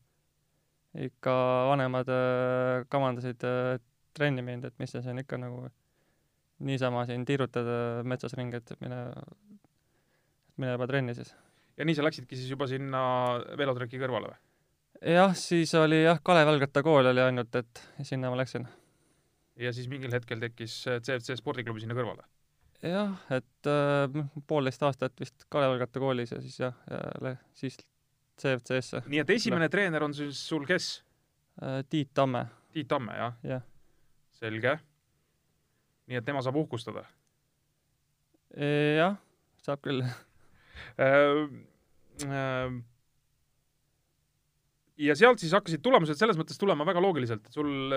ikka vanemad äh, kavandasid äh, trenni mind, et mis sa siin ikka nagu niisama siin tiirutad metsas ringi, et mine, mine juba trenni siis. ja nii sa läksidki siis juba sinna velotreki kõrvale või? jah, siis oli jah, Kalev jalgrattakool oli ainult, et sinna ma läksin. ja siis mingil hetkel tekkis CFC spordiklubi sinna kõrvale? jah, et äh, poolteist aastat vist Kalev jalgrattakoolis ja siis jah, siis CFC-sse. nii et esimene treener on siis sul kes? Äh, Tiit Tamme. Tiit Tamme, jah? jah. Selge. nii et tema saab uhkustada? jah, saab küll äh, [LAUGHS] äh, ja sealt siis hakkasid tulemused selles mõttes tulema väga loogiliselt, et sul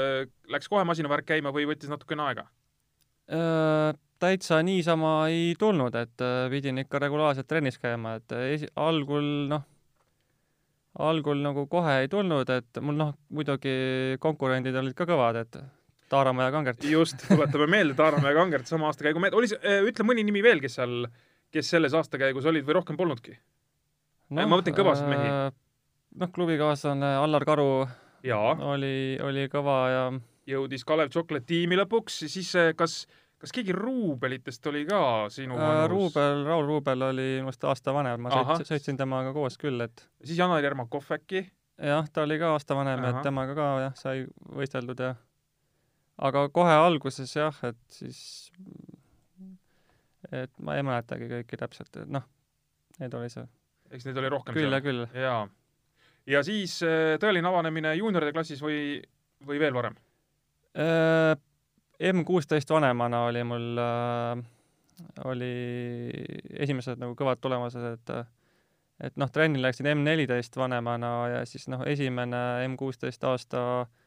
läks kohe masinavärk käima või võttis natukene aega? täitsa niisama ei tulnud, et pidin ikka regulaarselt trennis käima, et esi-, algul noh, algul nagu kohe ei tulnud, et mul noh, muidugi konkurendid olid ka kõvad, et Taaramäe Kangert. just, tuletame [LAUGHS] meelde, Taaramäe Kangert sama aastakäigu mehed, oli see, äh, ütle mõni nimi veel, kes seal, kes selles aastakäigus olid või rohkem polnudki no,? ma mõtlen kõvasid mehi. Äh, noh, klubikaaslane Allar Karu Jaa. oli, oli kõva ja jõudis Kalev Chocolate tiimi lõpuks, siis äh, kas kas keegi Ruubelitest oli ka sinu vanus? Ruubel, Raul Ruubel oli minust aasta vanem, ma sõitsin, sõitsin temaga koos küll, et siis Janar Jermakov äkki? jah, ta oli ka aasta vanem, et temaga ka jah, sai võisteldud ja aga kohe alguses jah, et siis et ma ei mäletagi kõiki täpselt, et noh, need oli see. eks neid oli rohkem küll ja küll. jaa. ja siis äh, tõeline avanemine juunioride klassis või, või veel varem? Äh, M kuusteist vanemana oli mul äh,, oli esimesed nagu kõvad tulemused, et et noh, trenni läksin M neliteist vanemana ja siis noh, esimene M kuusteist aasta äh,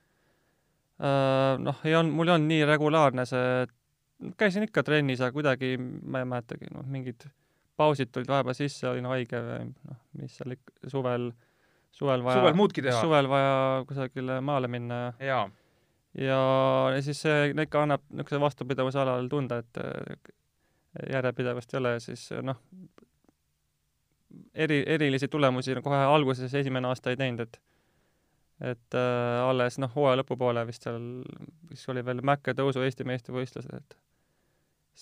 noh, ei olnud, mul ei olnud nii regulaarne see, käisin ikka trennis, aga kuidagi ma ei mäletagi, noh, mingid pausid tulid vahepeal sisse, olin haige või noh, mis seal ikka suvel, suvel vaja suvel muudki teha? suvel vaja kusagile maale minna ja jaa ja, ja siis see ikka annab niisuguse vastupidavuse alal tunda, et äh, järjepidevust ei ole ja siis noh, eri, erilisi tulemusi kohe alguses esimene aasta ei teinud, et et äh, alles noh, hooaja lõpupoole vist seal, vist oli veel Mäkke tõusu Eesti meistrivõistlused, et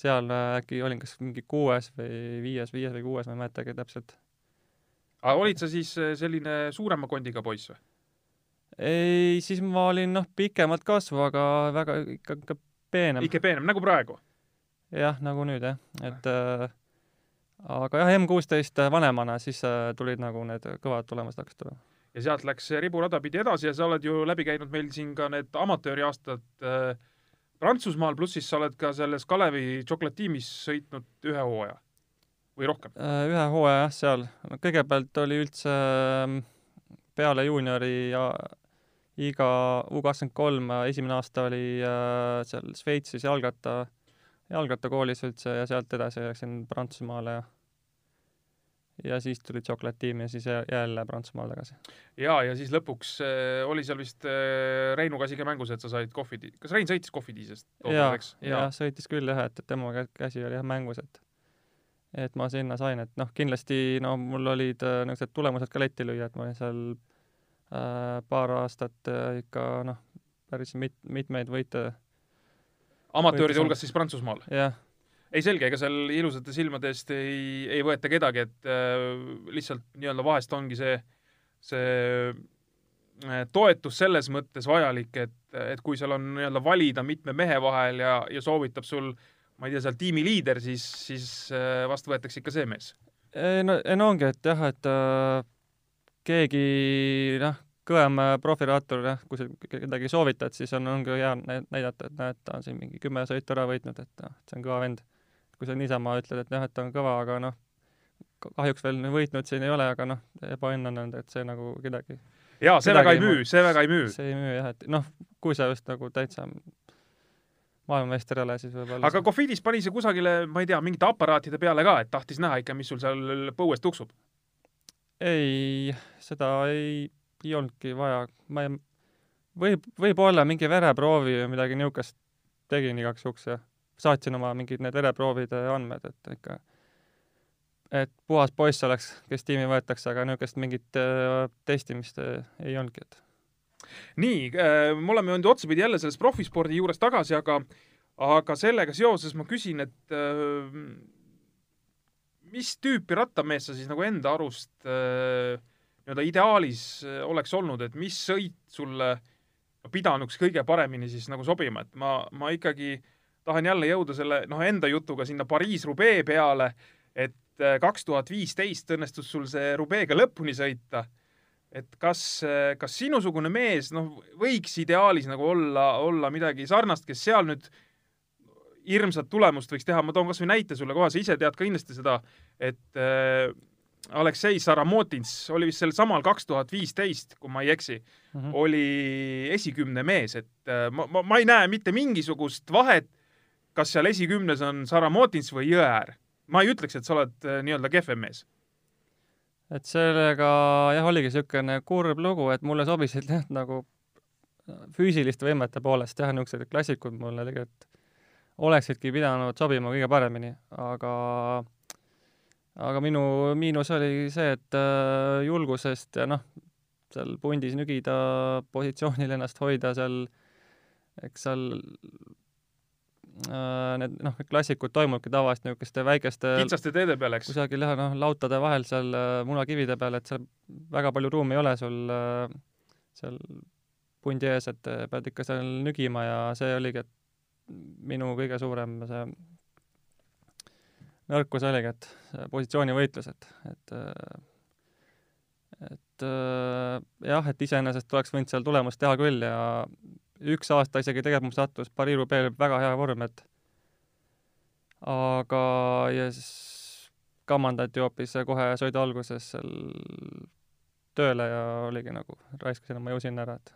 seal äh, äkki olin kas mingi kuues või viies, viies või kuues, ma ei mäletagi täpselt. aga olid sa siis äh, selline suurema kondiga poiss või? ei, siis ma olin noh, pikemat kasvu, aga väga ikka, ikka peenem. ikka peenem, nagu praegu? jah, nagu nüüd jah, et äh, aga jah, M kuusteist vanemana, siis äh, tulid nagu need kõvad tulemused hakkasid tulema. Ja sealt läks riburada pidi edasi ja sa oled ju läbi käinud meil siin ka need amatööriaastad äh, Prantsusmaal, pluss siis sa oled ka selles Kalevi Chocolatiimis sõitnud ühe hooaja või rohkem. Äh, ühe hooaja jah, seal. kõigepealt oli üldse ähm, peale juuniori ja iga U kakskümmend kolm esimene aasta oli äh, seal Šveitsis jalgratta, jalgrattakoolis üldse ja sealt edasi läksin Prantsusmaale ja ja siis tuli Chocolatiim ja siis jä- jälle Prantsusmaale tagasi. ja, ja siis lõpuks äh, oli seal vist äh, Reinuga asi ka mängus, et sa said kohvi, kas Rein sõitis kohvitiisest ja tookord, eks?, jah, sõitis küll jah, et, et tema kä- käsi oli jah mängus, et et ma sinna sain, et noh, kindlasti no mul olid äh, niisugused tulemused ka letti lüüa, et ma olin seal äh, paar aastat äh, ikka noh, päris mit-, mitmeid võite, amatööride hulgas siis Prantsusmaal. jah, ei selge, ega seal ilusate silmade eest ei, ei võeta kedagi, et äh, lihtsalt nii-öelda vahest ongi see, see äh, toetus selles mõttes vajalik, et, et kui seal on nii-öelda valida mitme mehe vahel ja, ja soovitab sul ma ei tea, seal tiimiliider, siis, siis äh, vast võetakse ikka see mees. ei no, ei no ongi, et jah, et äh, keegi noh, kõvem äh, profiraatur jah, kui sa kedagi soovitad, siis on, ongi hea nä- näidata, et näed, ta on siin mingi kümme sõitu ära võitnud, et noh, see on kõva vend. Kui sa niisama ütled, et jah, et ta on kõva, aga noh, kahjuks veel võitnud siin ei ole, aga noh, ebaõnn on et see nagu kedagi, jaa, see väga ei müü, see väga ei müü. see ei müü jah, et noh, kui sa just nagu täitsa maailmameister ei ole, siis võib-olla aga Cofidis pani see kusagile, ma ei tea, mingite aparaatide peale ka, et tahtis näha ikka, mis sul seal põues tuksub. ei, seda ei, ei olnudki vaja, ma ei, võib, võib-olla mingi vereproovi või midagi niisugust tegin igaks juhuks ja saatsin oma mingid need vereproovide andmed, et ikka, et puhas poiss oleks, kes tiimi võetakse, aga niisugust mingit äh, testimist äh, ei olnudki, et. Nii äh,, me oleme jõudnud otsapidi jälle sellest profispordi juures tagasi, aga aga sellega seoses ma küsin, et äh, mis tüüpi rattamees sa siis nagu enda arust äh, nii-öelda ideaalis äh, oleks olnud, et mis sõit sulle pidanuks kõige paremini siis nagu sobima, et ma, ma ikkagi tahan jälle jõuda selle noh, enda jutuga sinna Pariis-Roubaix peale, et kaks tuhat viisteist õnnestus sul see Roubaix'ga lõpuni sõita et kas, kas sinusugune mees noh, võiks ideaalis nagu olla, olla midagi sarnast, kes seal nüüd hirmsat tulemust võiks teha, ma toon kasvõi näite sulle kohe, sa ise tead ka kindlasti seda, et äh, Aleksei Saramotins oli vist sel samal kaks tuhat viisteist, kui ma ei eksi mm, -hmm. oli esikümne mees, et äh, ma, ma, ma ei näe mitte mingisugust vahet, kas seal esikümnes on Saramotins või Jõeäär. ma ei ütleks, et sa oled äh, nii-öelda kehvem mees et sellega jah, oligi niisugune kurb lugu, et mulle sobisid jah, nagu füüsiliste võimete poolest jah, niisugused klassikud mulle tegelikult oleksidki pidanud sobima kõige paremini, aga aga minu miinus oli see, et äh, julgusest ja noh, seal pundis nügida, positsioonil ennast hoida seal, eks seal äh, need noh, klassikud toimuvadki tavaliselt niisuguste väikeste kitsaste teede peal, eks? kusagil jah, noh, lautade vahel seal äh, munakivide peal, et seal väga palju ruumi ei ole sul äh, seal pundi ees, et äh, pead ikka seal nügima ja see oligi, et minu kõige suurem see nõrkus oligi, et see positsioonivõitlus, et, et äh, et äh, jah, et iseenesest oleks võinud seal tulemust teha küll ja üks aasta isegi tegelikult mul sattus Pariiru-Peel väga hea vorm, et aga ja siis kamandati hoopis kohe sõidu alguses seal tööle ja oligi nagu, raiskasin oma jõu sinna ära, et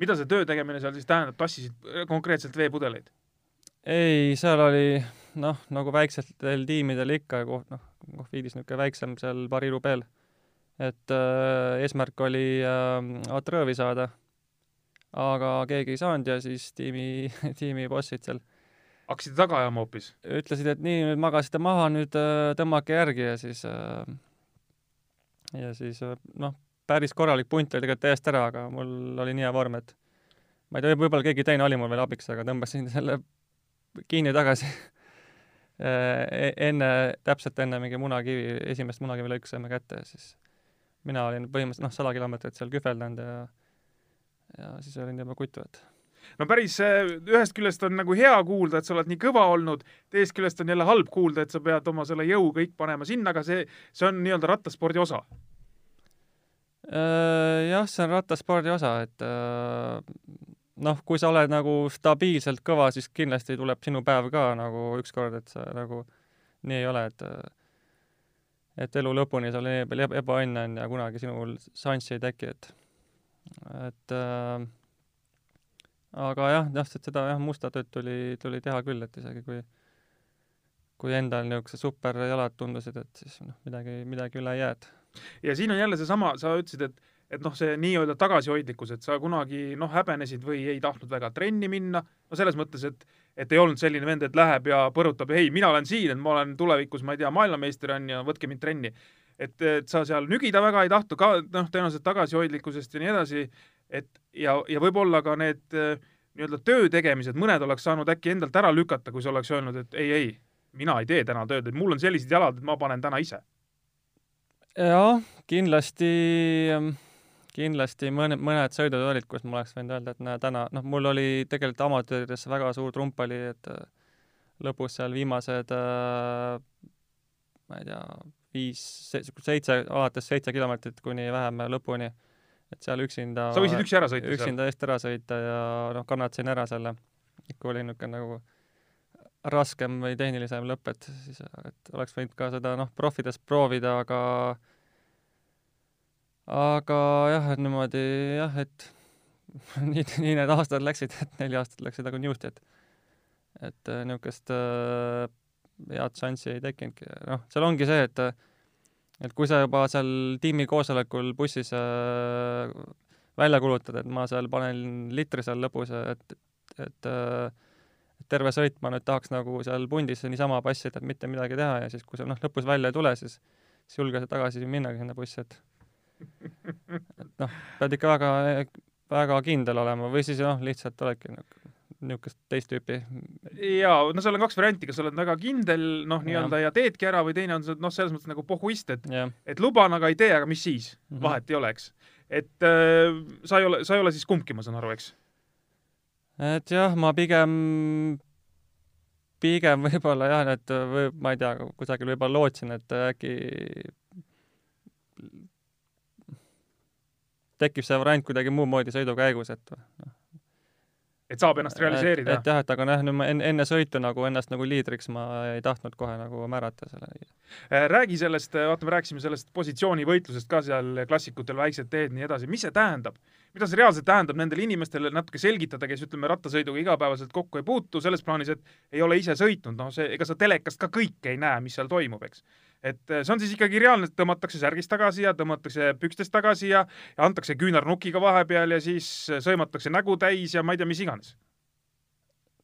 mida see töö tegemine seal siis tähendab, tassisid konkreetselt veepudeleid? ei, seal oli noh, nagu väiksetel tiimidel ikka, noh, Kohvidis niisugune väiksem seal Pariiru-Peel, et äh, eesmärk oli äh, Atrõõvi saada, aga keegi ei saanud ja siis tiimi, [LAUGHS] tiimi bossid seal hakkasid taga ajama hoopis? ütlesid, et nii, nüüd magasite maha, nüüd äh, tõmmake järgi ja siis äh, ja siis äh, noh, päris korralik punt oli tegelikult täiesti ära, aga mul oli nii hea vorm, et ma ei tea, võib-olla keegi teine oli mul veel abiks, aga tõmbasin [LAUGHS] selle kinni tagasi E- enne, täpselt enne mingi munakivi, esimest munakivi lõiku saime kätte ja siis mina olin põhimõtteliselt noh, sada kilomeetrit seal kühveldanud ja ja siis olin juba kutu, et no päris äh, ühest küljest on nagu hea kuulda, et sa oled nii kõva olnud, teisest küljest on jälle halb kuulda, et sa pead oma selle jõu kõik panema sinna, aga see, see on nii-öelda rattaspordi osa. Äh, jah, see on rattaspordi osa, et äh, noh, kui sa oled nagu stabiilselt kõva, siis kindlasti tuleb sinu päev ka nagu ükskord, et sa nagu nii ei ole, et et elu lõpuni palju ebaõnne on ja kunagi sinul šanssi ei teki, et et äh, aga jah, täpselt seda jah, musta tööd tuli, tuli teha küll, et isegi kui kui endal niisugused superjalad tundusid, et siis noh, midagi, midagi üle ei jää, et ja siin on jälle seesama, sa ütlesid, et et noh, see nii-öelda tagasihoidlikkus, et sa kunagi noh, häbenesid või ei tahtnud väga trenni minna, no selles mõttes, et et ei olnud selline vend, et läheb ja põrutab, ei, mina olen siin, et ma olen tulevikus, ma ei tea, maailmameister on ja võtke mind trenni. Et, et sa seal nügida väga ei tahtnud ka noh, tõenäoliselt tagasihoidlikkusest ja nii edasi, et ja, ja võib-olla ka need äh, nii-öelda töö tegemised, mõned oleks saanud äkki endalt ära lükata, kui sa oleks öelnud, et ei, ei, mina ei tee täna tööd, et mul on sellised jalad, et ma panen täna ise. jah, kindlasti kindlasti mõne, mõned sõidud olid, kus ma oleks võinud öelda, et näe, täna, noh, mul oli tegelikult amatöörides väga suur trump oli, et äh, lõpus seal viimased äh, ma ei tea, viis, seitse, alates seitse kilomeetrit kuni vähem lõpuni, et seal üksinda sa võisid üksi ära sõita üksinda eest ära sõita ja noh, kannatasin ära selle, kui oli niisugune nagu raskem või tehnilisem lõpp, et siis, et oleks võinud ka seda noh, profides proovida, aga aga jah, et niimoodi jah, et [LAUGHS] nii, nii need aastad läksid, et neli aastat läksid nagu niuhti, et et äh, niisugust äh, head šanssi ei tekkinudki. noh, seal ongi see, et et kui sa juba seal tiimi koosolekul bussis äh, välja kulutad, et ma seal panen litri seal lõpus, et, et, et äh, terve sõit ma nüüd tahaks nagu seal pundis niisama passida, et mitte midagi teha ja siis, kui sa noh, lõpus välja ei tule, siis siis julge sa tagasi minnagi sinna bussi, et et noh, pead ikka väga, väga kindel olema või siis noh, lihtsalt oledki nagu niisugust teist tüüpi. jaa, no seal on kaks varianti, kas sa oled väga kindel, noh, nii-öelda ja teedki ära või teine on see, noh, selles mõttes nagu pohhuist, et ja. et luban, aga ei tee, aga mis siis mm, -hmm. vahet ei ole, eks. et äh, sa ei ole, sa ei ole siis kumbki, ma saan aru, eks? et jah, ma pigem pigem [LAUGHS] võib-olla jah, et või ma ei tea, kusagil võib-olla lootsin, et äkki tekib see variant kuidagi muud moodi sõidu käigus, et noh. Et saab ennast realiseerida? et jah, et aga noh, nüüd ma enne, enne sõitu nagu ennast nagu liidriks ma ei tahtnud kohe nagu määrata selle. Äh, räägi sellest, vaata, me rääkisime sellest positsioonivõitlusest ka seal klassikutel, väiksed teed, nii edasi, mis see tähendab? Mida see reaalselt tähendab nendele inimestele natuke selgitada, kes ütleme, rattasõiduga igapäevaselt kokku ei puutu, selles plaanis, et ei ole ise sõitnud, noh, see, ega sa telekast ka kõike ei näe, mis seal toimub, eks et eh, see on siis ikkagi reaalne, et tõmmatakse särgist tagasi ja tõmmatakse pükstest tagasi ja, ja antakse küünarnukiga vahepeal ja siis sõimatakse nägu täis ja ma ei tea, mis iganes.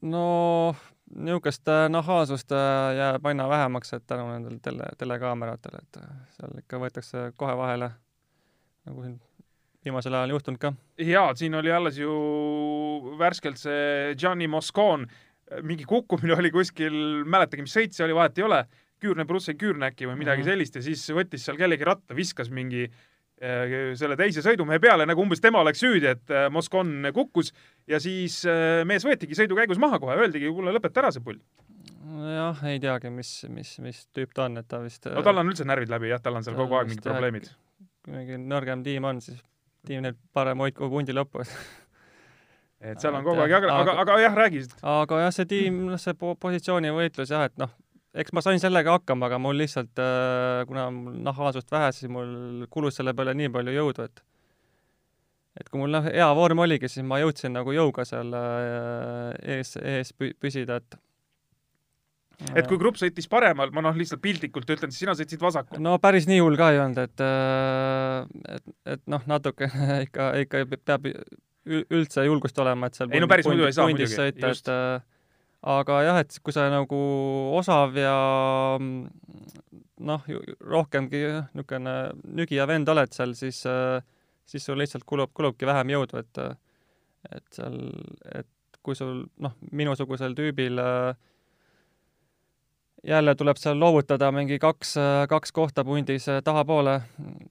no niisugust äh, nahaalsust äh, jääb aina vähemaks, et tänu nendele tele, telekaameratele, et seal ikka võetakse kohe vahele, nagu siin viimasel ajal juhtunud ka. jaa, siin oli alles ju värskelt see Gianni Moscon, mingi kukkumine oli kuskil, mäletagi, mis sõit see oli, vahet ei ole Küürne Brussel Küürne äkki või midagi mm -hmm. sellist ja siis võttis seal kellegi ratta, viskas mingi äh, selle teise sõidumehe peale, nagu umbes tema oleks süüdi, et äh, Moskon kukkus ja siis äh, mees võetigi sõidu käigus maha kohe, öeldigi, kuule, lõpeta ära see pull. jah, ei teagi, mis, mis, mis tüüp ta on, et ta vist no tal on üldse närvid läbi jah, tal on seal kogu aeg mingid probleemid. mingi nõrgem tiim on, siis tiim neil parem hoidku pundi lõppu [LAUGHS] et seal on kogu aeg, aga, aga, aga jah, räägi. aga jah, see tiim, noh, see positsioonivõitlus jah, et noh, eks ma sain sellega hakkama, aga mul lihtsalt, äh, kuna mul nahaalsust vähe, siis mul kulus selle peale nii palju jõudu, et et kui mul noh, hea vorm oligi, siis ma jõudsin nagu jõuga seal äh, ees, ees püsida, et et kui grupp sõitis paremal, ma noh, lihtsalt piltlikult ütlen, siis sina sõitsid vasakul. no päris nii hull ka ei olnud, et äh, et, et noh, natuke [LAUGHS] ikka, ikka peab üldse julgust olema, et seal ei no päris muidu ei saa muidugi, just. aga jah, et kui sa nagu osav ja noh, rohkemgi niisugune nügija vend oled seal, siis, siis sul lihtsalt kulub, kulubki vähem jõudu, et et seal, et kui sul noh, minusugusel tüübil jälle tuleb seal loovutada mingi kaks, kaks kohta pundis äh, tahapoole,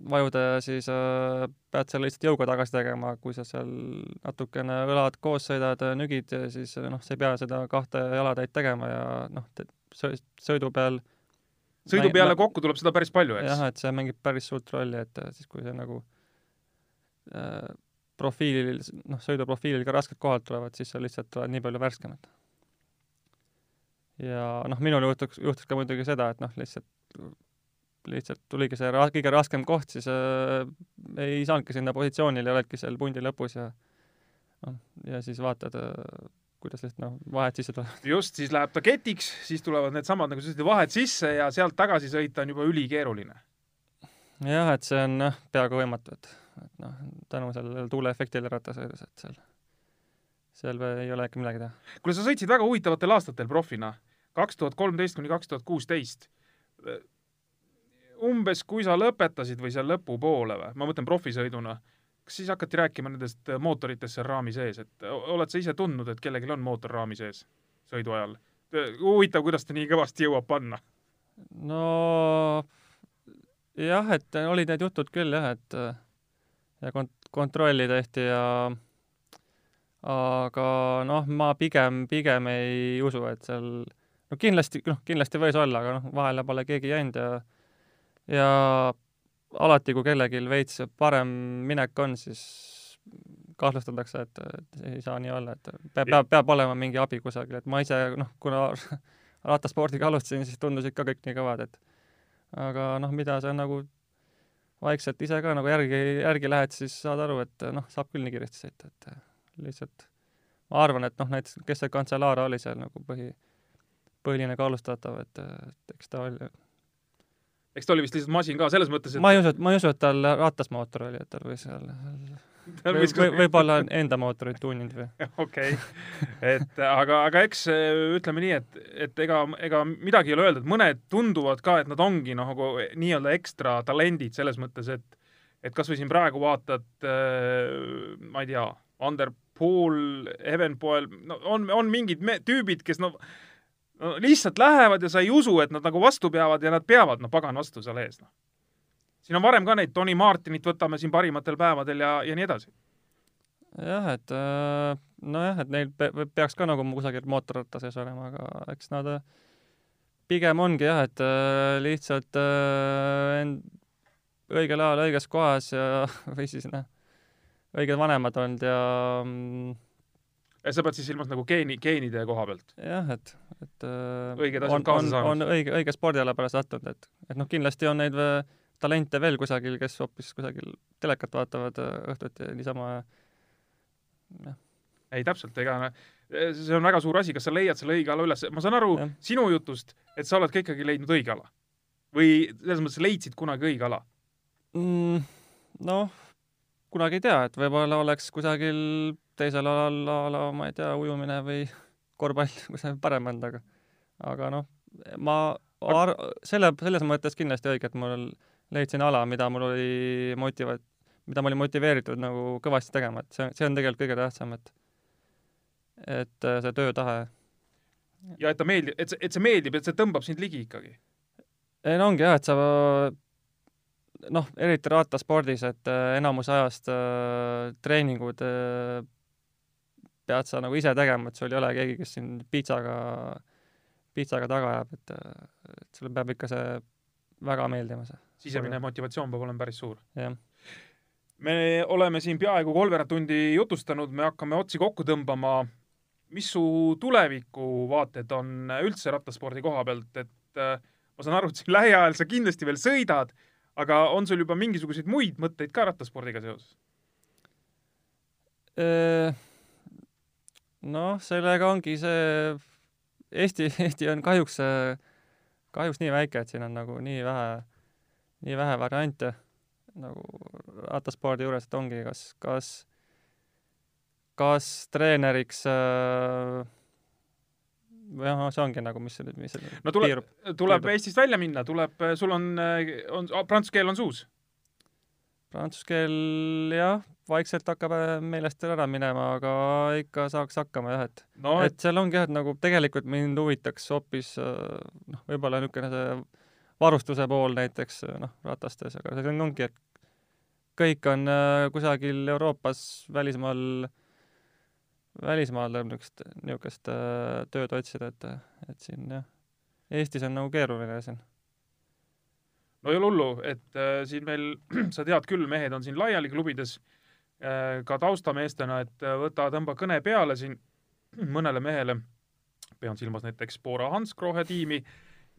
vajuda ja siis äh, pead selle lihtsalt jõuga tagasi tegema, kui sa seal natukene õlad koos sõidad, nügid, siis noh, sa ei pea seda kahte jalatäit tegema ja noh, sõidu peal sõidu peale kokku tuleb seda päris palju, eks? jah, et see mängib päris suurt rolli, et siis kui see nagu äh, profiilil, noh, sõiduprofiilil ka rasked kohad tulevad, siis sa lihtsalt oled nii palju värskem, et ja noh, minul juhtuks, juhtus ka muidugi seda, et noh, lihtsalt, lihtsalt tuligi see ra-, kõige raskem koht, siis äh, ei saanudki sinna positsioonile ja oledki seal pundi lõpus ja noh, ja siis vaatad äh,, kuidas lihtsalt noh, vahed sisse tulevad. just, siis läheb ta ketiks, siis tulevad needsamad, nagu sa ütlesid, vahed sisse ja sealt tagasi sõita on juba ülikeeruline. jah, et see on noh, peaaegu võimatu, et, et noh, tänu sellele tuuleefektile rattasõidus, et seal seal ei ole ikka midagi teha. kuule, sa sõitsid väga huvitavatel aastatel profina, kaks tuhat kolmteist kuni kaks tuhat kuusteist. umbes, kui sa lõpetasid või seal lõpupoole või, ma mõtlen profisõiduna, kas siis hakati rääkima nendest mootoritest seal raami sees, et oled sa ise tundnud, et kellelgi on mootor raami sees sõidu ajal? huvitav, kuidas ta nii kõvasti jõuab panna? no jah, et olid need jutud küll jah, et ja kont-, kontrolli tehti ja aga noh, ma pigem, pigem ei usu, et seal no kindlasti, noh, kindlasti võis olla, aga noh, vahele pole keegi jäänud ja ja alati, kui kellelgi veits parem minek on, siis kahtlustatakse, et, et ei saa nii olla, et peab, peab, peab olema mingi abi kusagil, et ma ise, noh, kuna [LAUGHS] rattaspordiga alustasin, siis tundusid ka kõik nii kõvad, et aga noh, mida sa nagu vaikselt ise ka nagu järgi, järgi lähed, siis saad aru, et noh, saab küll nii kiiresti sõita, et lihtsalt ma arvan, et noh, näiteks kes see Cancellara oli seal nagu põhi, põhiline kaalustatav, et, et eks ta oli eks ta oli vist lihtsalt masin ka, selles mõttes, et ma ei usu, et ma ei usu, et tal ratasmootor oli, et tal võis seal või, või, võib-olla enda mootorit tuuninud või? [LAUGHS] okei, et aga, aga eks ütleme nii, et, et ega, ega midagi ei ole öelda, et mõned tunduvad ka, et nad ongi nagu nii-öelda ekstra talendid selles mõttes, et et kas või siin praegu vaatad äh,, ma ei tea, Ander Pool, Evenpoel, no on, on mingid me-, tüübid, kes no, no lihtsalt lähevad ja sa ei usu, et nad nagu vastu peavad ja nad peavad, no pagan vastu seal ees, noh. siin on varem ka neid Tony Martinit võtame siin parimatel päevadel ja, ja nii edasi. jah, et äh, nojah, et neil pe peaks ka nagu kusagil mootorratta sees olema, aga eks nad äh, pigem ongi jah, et äh, lihtsalt end õigel ajal õiges kohas ja [LAUGHS] või siis noh, õiged vanemad olnud ja mm, ja sa pead siis silmas nagu geeni, geenide koha pealt? jah, et, et äh, õiged asjad kaasa saanud? on õige, õige spordiala pärast sattunud, et, et noh, kindlasti on neid talente veel kusagil, kes hoopis kusagil telekat vaatavad äh, õhtuti niisama, jah. ei, täpselt, ega see on väga suur asi, kas sa leiad selle õige ala üles, ma saan aru ja. sinu jutust, et sa oled ka ikkagi leidnud õige ala. või selles mõttes leidsid kunagi õige ala mm,? noh kunagi ei tea, et võib-olla oleks kusagil teisel alal a la, ma ei tea, ujumine või [LAUGHS] korvpall [LAUGHS] kusagil parem olnud, aga aga noh, ma ar-, selle, selles mõttes kindlasti õige, et mul leidsin ala, mida mul oli motiva-, mida ma olin motiveeritud nagu kõvasti tegema, et see, see on tegelikult kõige tähtsam, et et äh, see töötahe. ja et ta meeldib, et see, et see meeldib, et see tõmbab sind ligi ikkagi? ei no ongi jah, et sa noh, eriti rattaspordis, et äh, enamus ajast äh, treeningud äh, pead sa nagu ise tegema, et sul ei ole keegi, kes sind piitsaga, piitsaga taga ajab, et, et sulle peab ikka see väga meeldima, see. sisemine motivatsioon peab olema päris suur. jah. me oleme siin peaaegu kolmveerand tundi jutustanud, me hakkame otsi kokku tõmbama. mis su tulevikuvaated on üldse rattaspordi koha pealt, et ma saan aru, et siin lähiajal sa kindlasti veel sõidad aga on sul juba mingisuguseid muid mõtteid ka rattaspordiga seoses? noh, sellega ongi see, Eesti, [LAUGHS] Eesti on kahjuks, kahjuks nii väike, et siin on nagu nii vähe, nii vähe variante nagu rattaspordi juures, et ongi kas, kas, kas treeneriks äh, noh, see ongi nagu, mis, mis no tuleb, tuleb piirub. Eestist välja minna, tuleb, sul on, on, prantsuse keel on suus? prantsuse keel jah, vaikselt hakkab äh, meelest ära minema, aga ikka saaks hakkama jah, et no et seal ongi jah, et nagu tegelikult mind huvitaks hoopis äh, noh, võib-olla niisugune see varustuse pool näiteks noh, ratastes, aga see ongi, et kõik on äh, kusagil Euroopas, välismaal, välismaal tuleb niisugust, niisugust äh, tööd otsida, et, et siin jah, Eestis on nagu keeruline siin. no ei ole hullu, et äh, siin meil, [CLEARS THROAT] sa tead küll, mehed on siin laiali klubides äh, ka taustameestena, et äh, võta, tõmba kõne peale siin [CLEARS THROAT] mõnele mehele, pean silmas näiteks Bora Hanskrohe tiimi,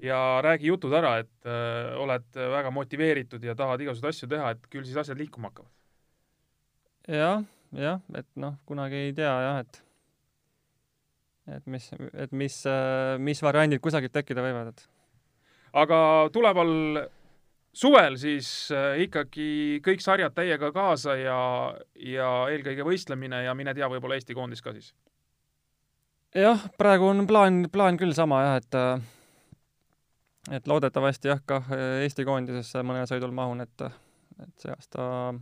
ja räägi jutud ära, et äh, oled väga motiveeritud ja tahad igasuguseid asju teha, et küll siis asjad liikuma hakkavad. jah, jah, et noh, kunagi ei tea jah, et et mis, et mis, mis variandid kusagilt tekkida võivad, et aga tuleval suvel siis äh, ikkagi kõik sarjad täiega kaasa ja, ja eelkõige võistlemine ja mine tea, võib-olla Eesti koondis ka siis. jah, praegu on plaan, plaan küll sama jah, et et loodetavasti jah, kah Eesti koondisesse mõnel sõidul mahun, et, et see aasta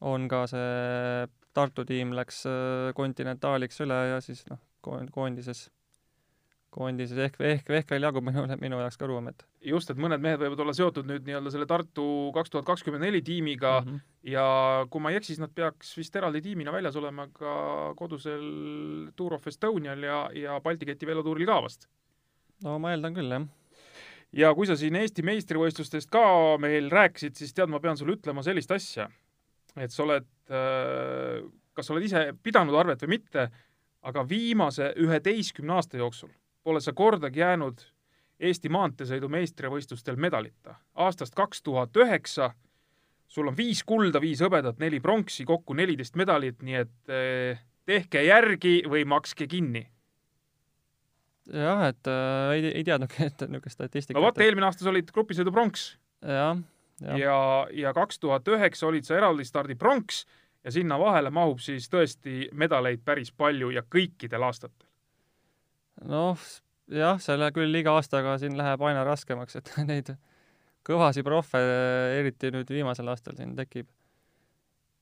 on ka see Tartu tiim läks kontinentaaliks üle ja siis noh, koondises, koondises ehk, ehk, ehk veel jagub minu, minu jaoks ka ruumi, et just, et mõned mehed võivad olla seotud nüüd nii-öelda selle Tartu kaks tuhat kakskümmend neli tiimiga mm -hmm. ja kui ma ei eksi, siis nad peaks vist eraldi tiimina väljas olema ka kodusel Tour of Estonial ja, ja Balti keti velotuuril ka vast. no ma eeldan küll, jah ja kui sa siin Eesti meistrivõistlustest ka meil rääkisid, siis tead, ma pean sulle ütlema sellist asja, et sa oled, äh, kas sa oled ise pidanud arvet või mitte, aga viimase üheteistkümne aasta jooksul pole sa kordagi jäänud Eesti maanteesõidu meistrivõistlustel medalita. aastast kaks tuhat üheksa sul on viis kulda, viis hõbedat, neli pronksi, kokku neliteist medalit, nii et äh, tehke järgi või makske kinni jah, et äh, ei, ei teadnudki, et niisugust statistikat. no vot, eelmine aasta sa olid grupisõidu pronks. jah, ja, ja, kaks tuhat üheksa olid sa eraldi stardi pronks ja sinna vahele mahub siis tõesti medaleid päris palju ja kõikidel aastatel. noh, jah, selle küll iga aastaga siin läheb aina raskemaks, et [LAUGHS] neid kõvasi profe, eriti nüüd viimasel aastal siin tekib,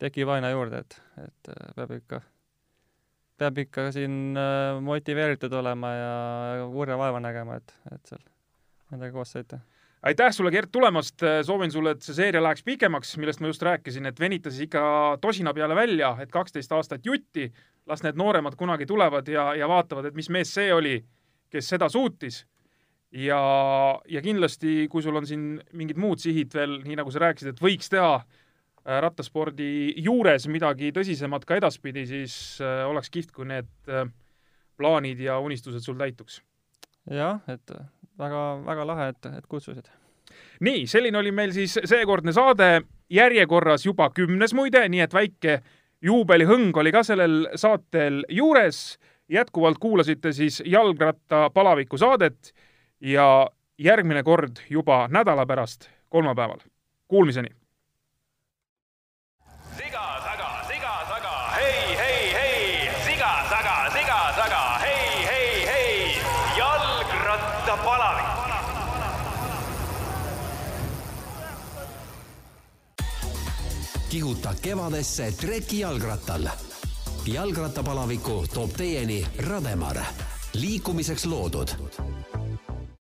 tekib aina juurde, et, et äh, peab ikka peab ikka siin äh, motiveeritud olema ja kurja vaeva nägema, et, et seal nendega koos sõita. Aitäh sulle, Gert, tulemast, soovin sulle, et see seeria läheks pikemaks, millest ma just rääkisin, et venita siis ikka tosina peale välja, et kaksteist aastat jutti, las need nooremad kunagi tulevad ja, ja vaatavad, et mis mees see oli, kes seda suutis. ja, ja kindlasti, kui sul on siin mingid muud sihid veel, nii nagu sa rääkisid, et võiks teha Äh, rattaspordi juures midagi tõsisemat ka edaspidi, siis äh, oleks kihvt, kui need äh, plaanid ja unistused sul täituks. jah, et väga, väga lahe, et, et kutsusid. nii, selline oli meil siis seekordne saade, järjekorras juba kümnes muide, nii et väike juubelihõng oli ka sellel saatel juures. jätkuvalt kuulasite siis jalgrattapalaviku saadet ja järgmine kord juba nädala pärast, kolmapäeval. Kuulmiseni kihuta kevadesse treki jalgrattal. jalgrattapalaviku toob teieni Rademar, liikumiseks loodud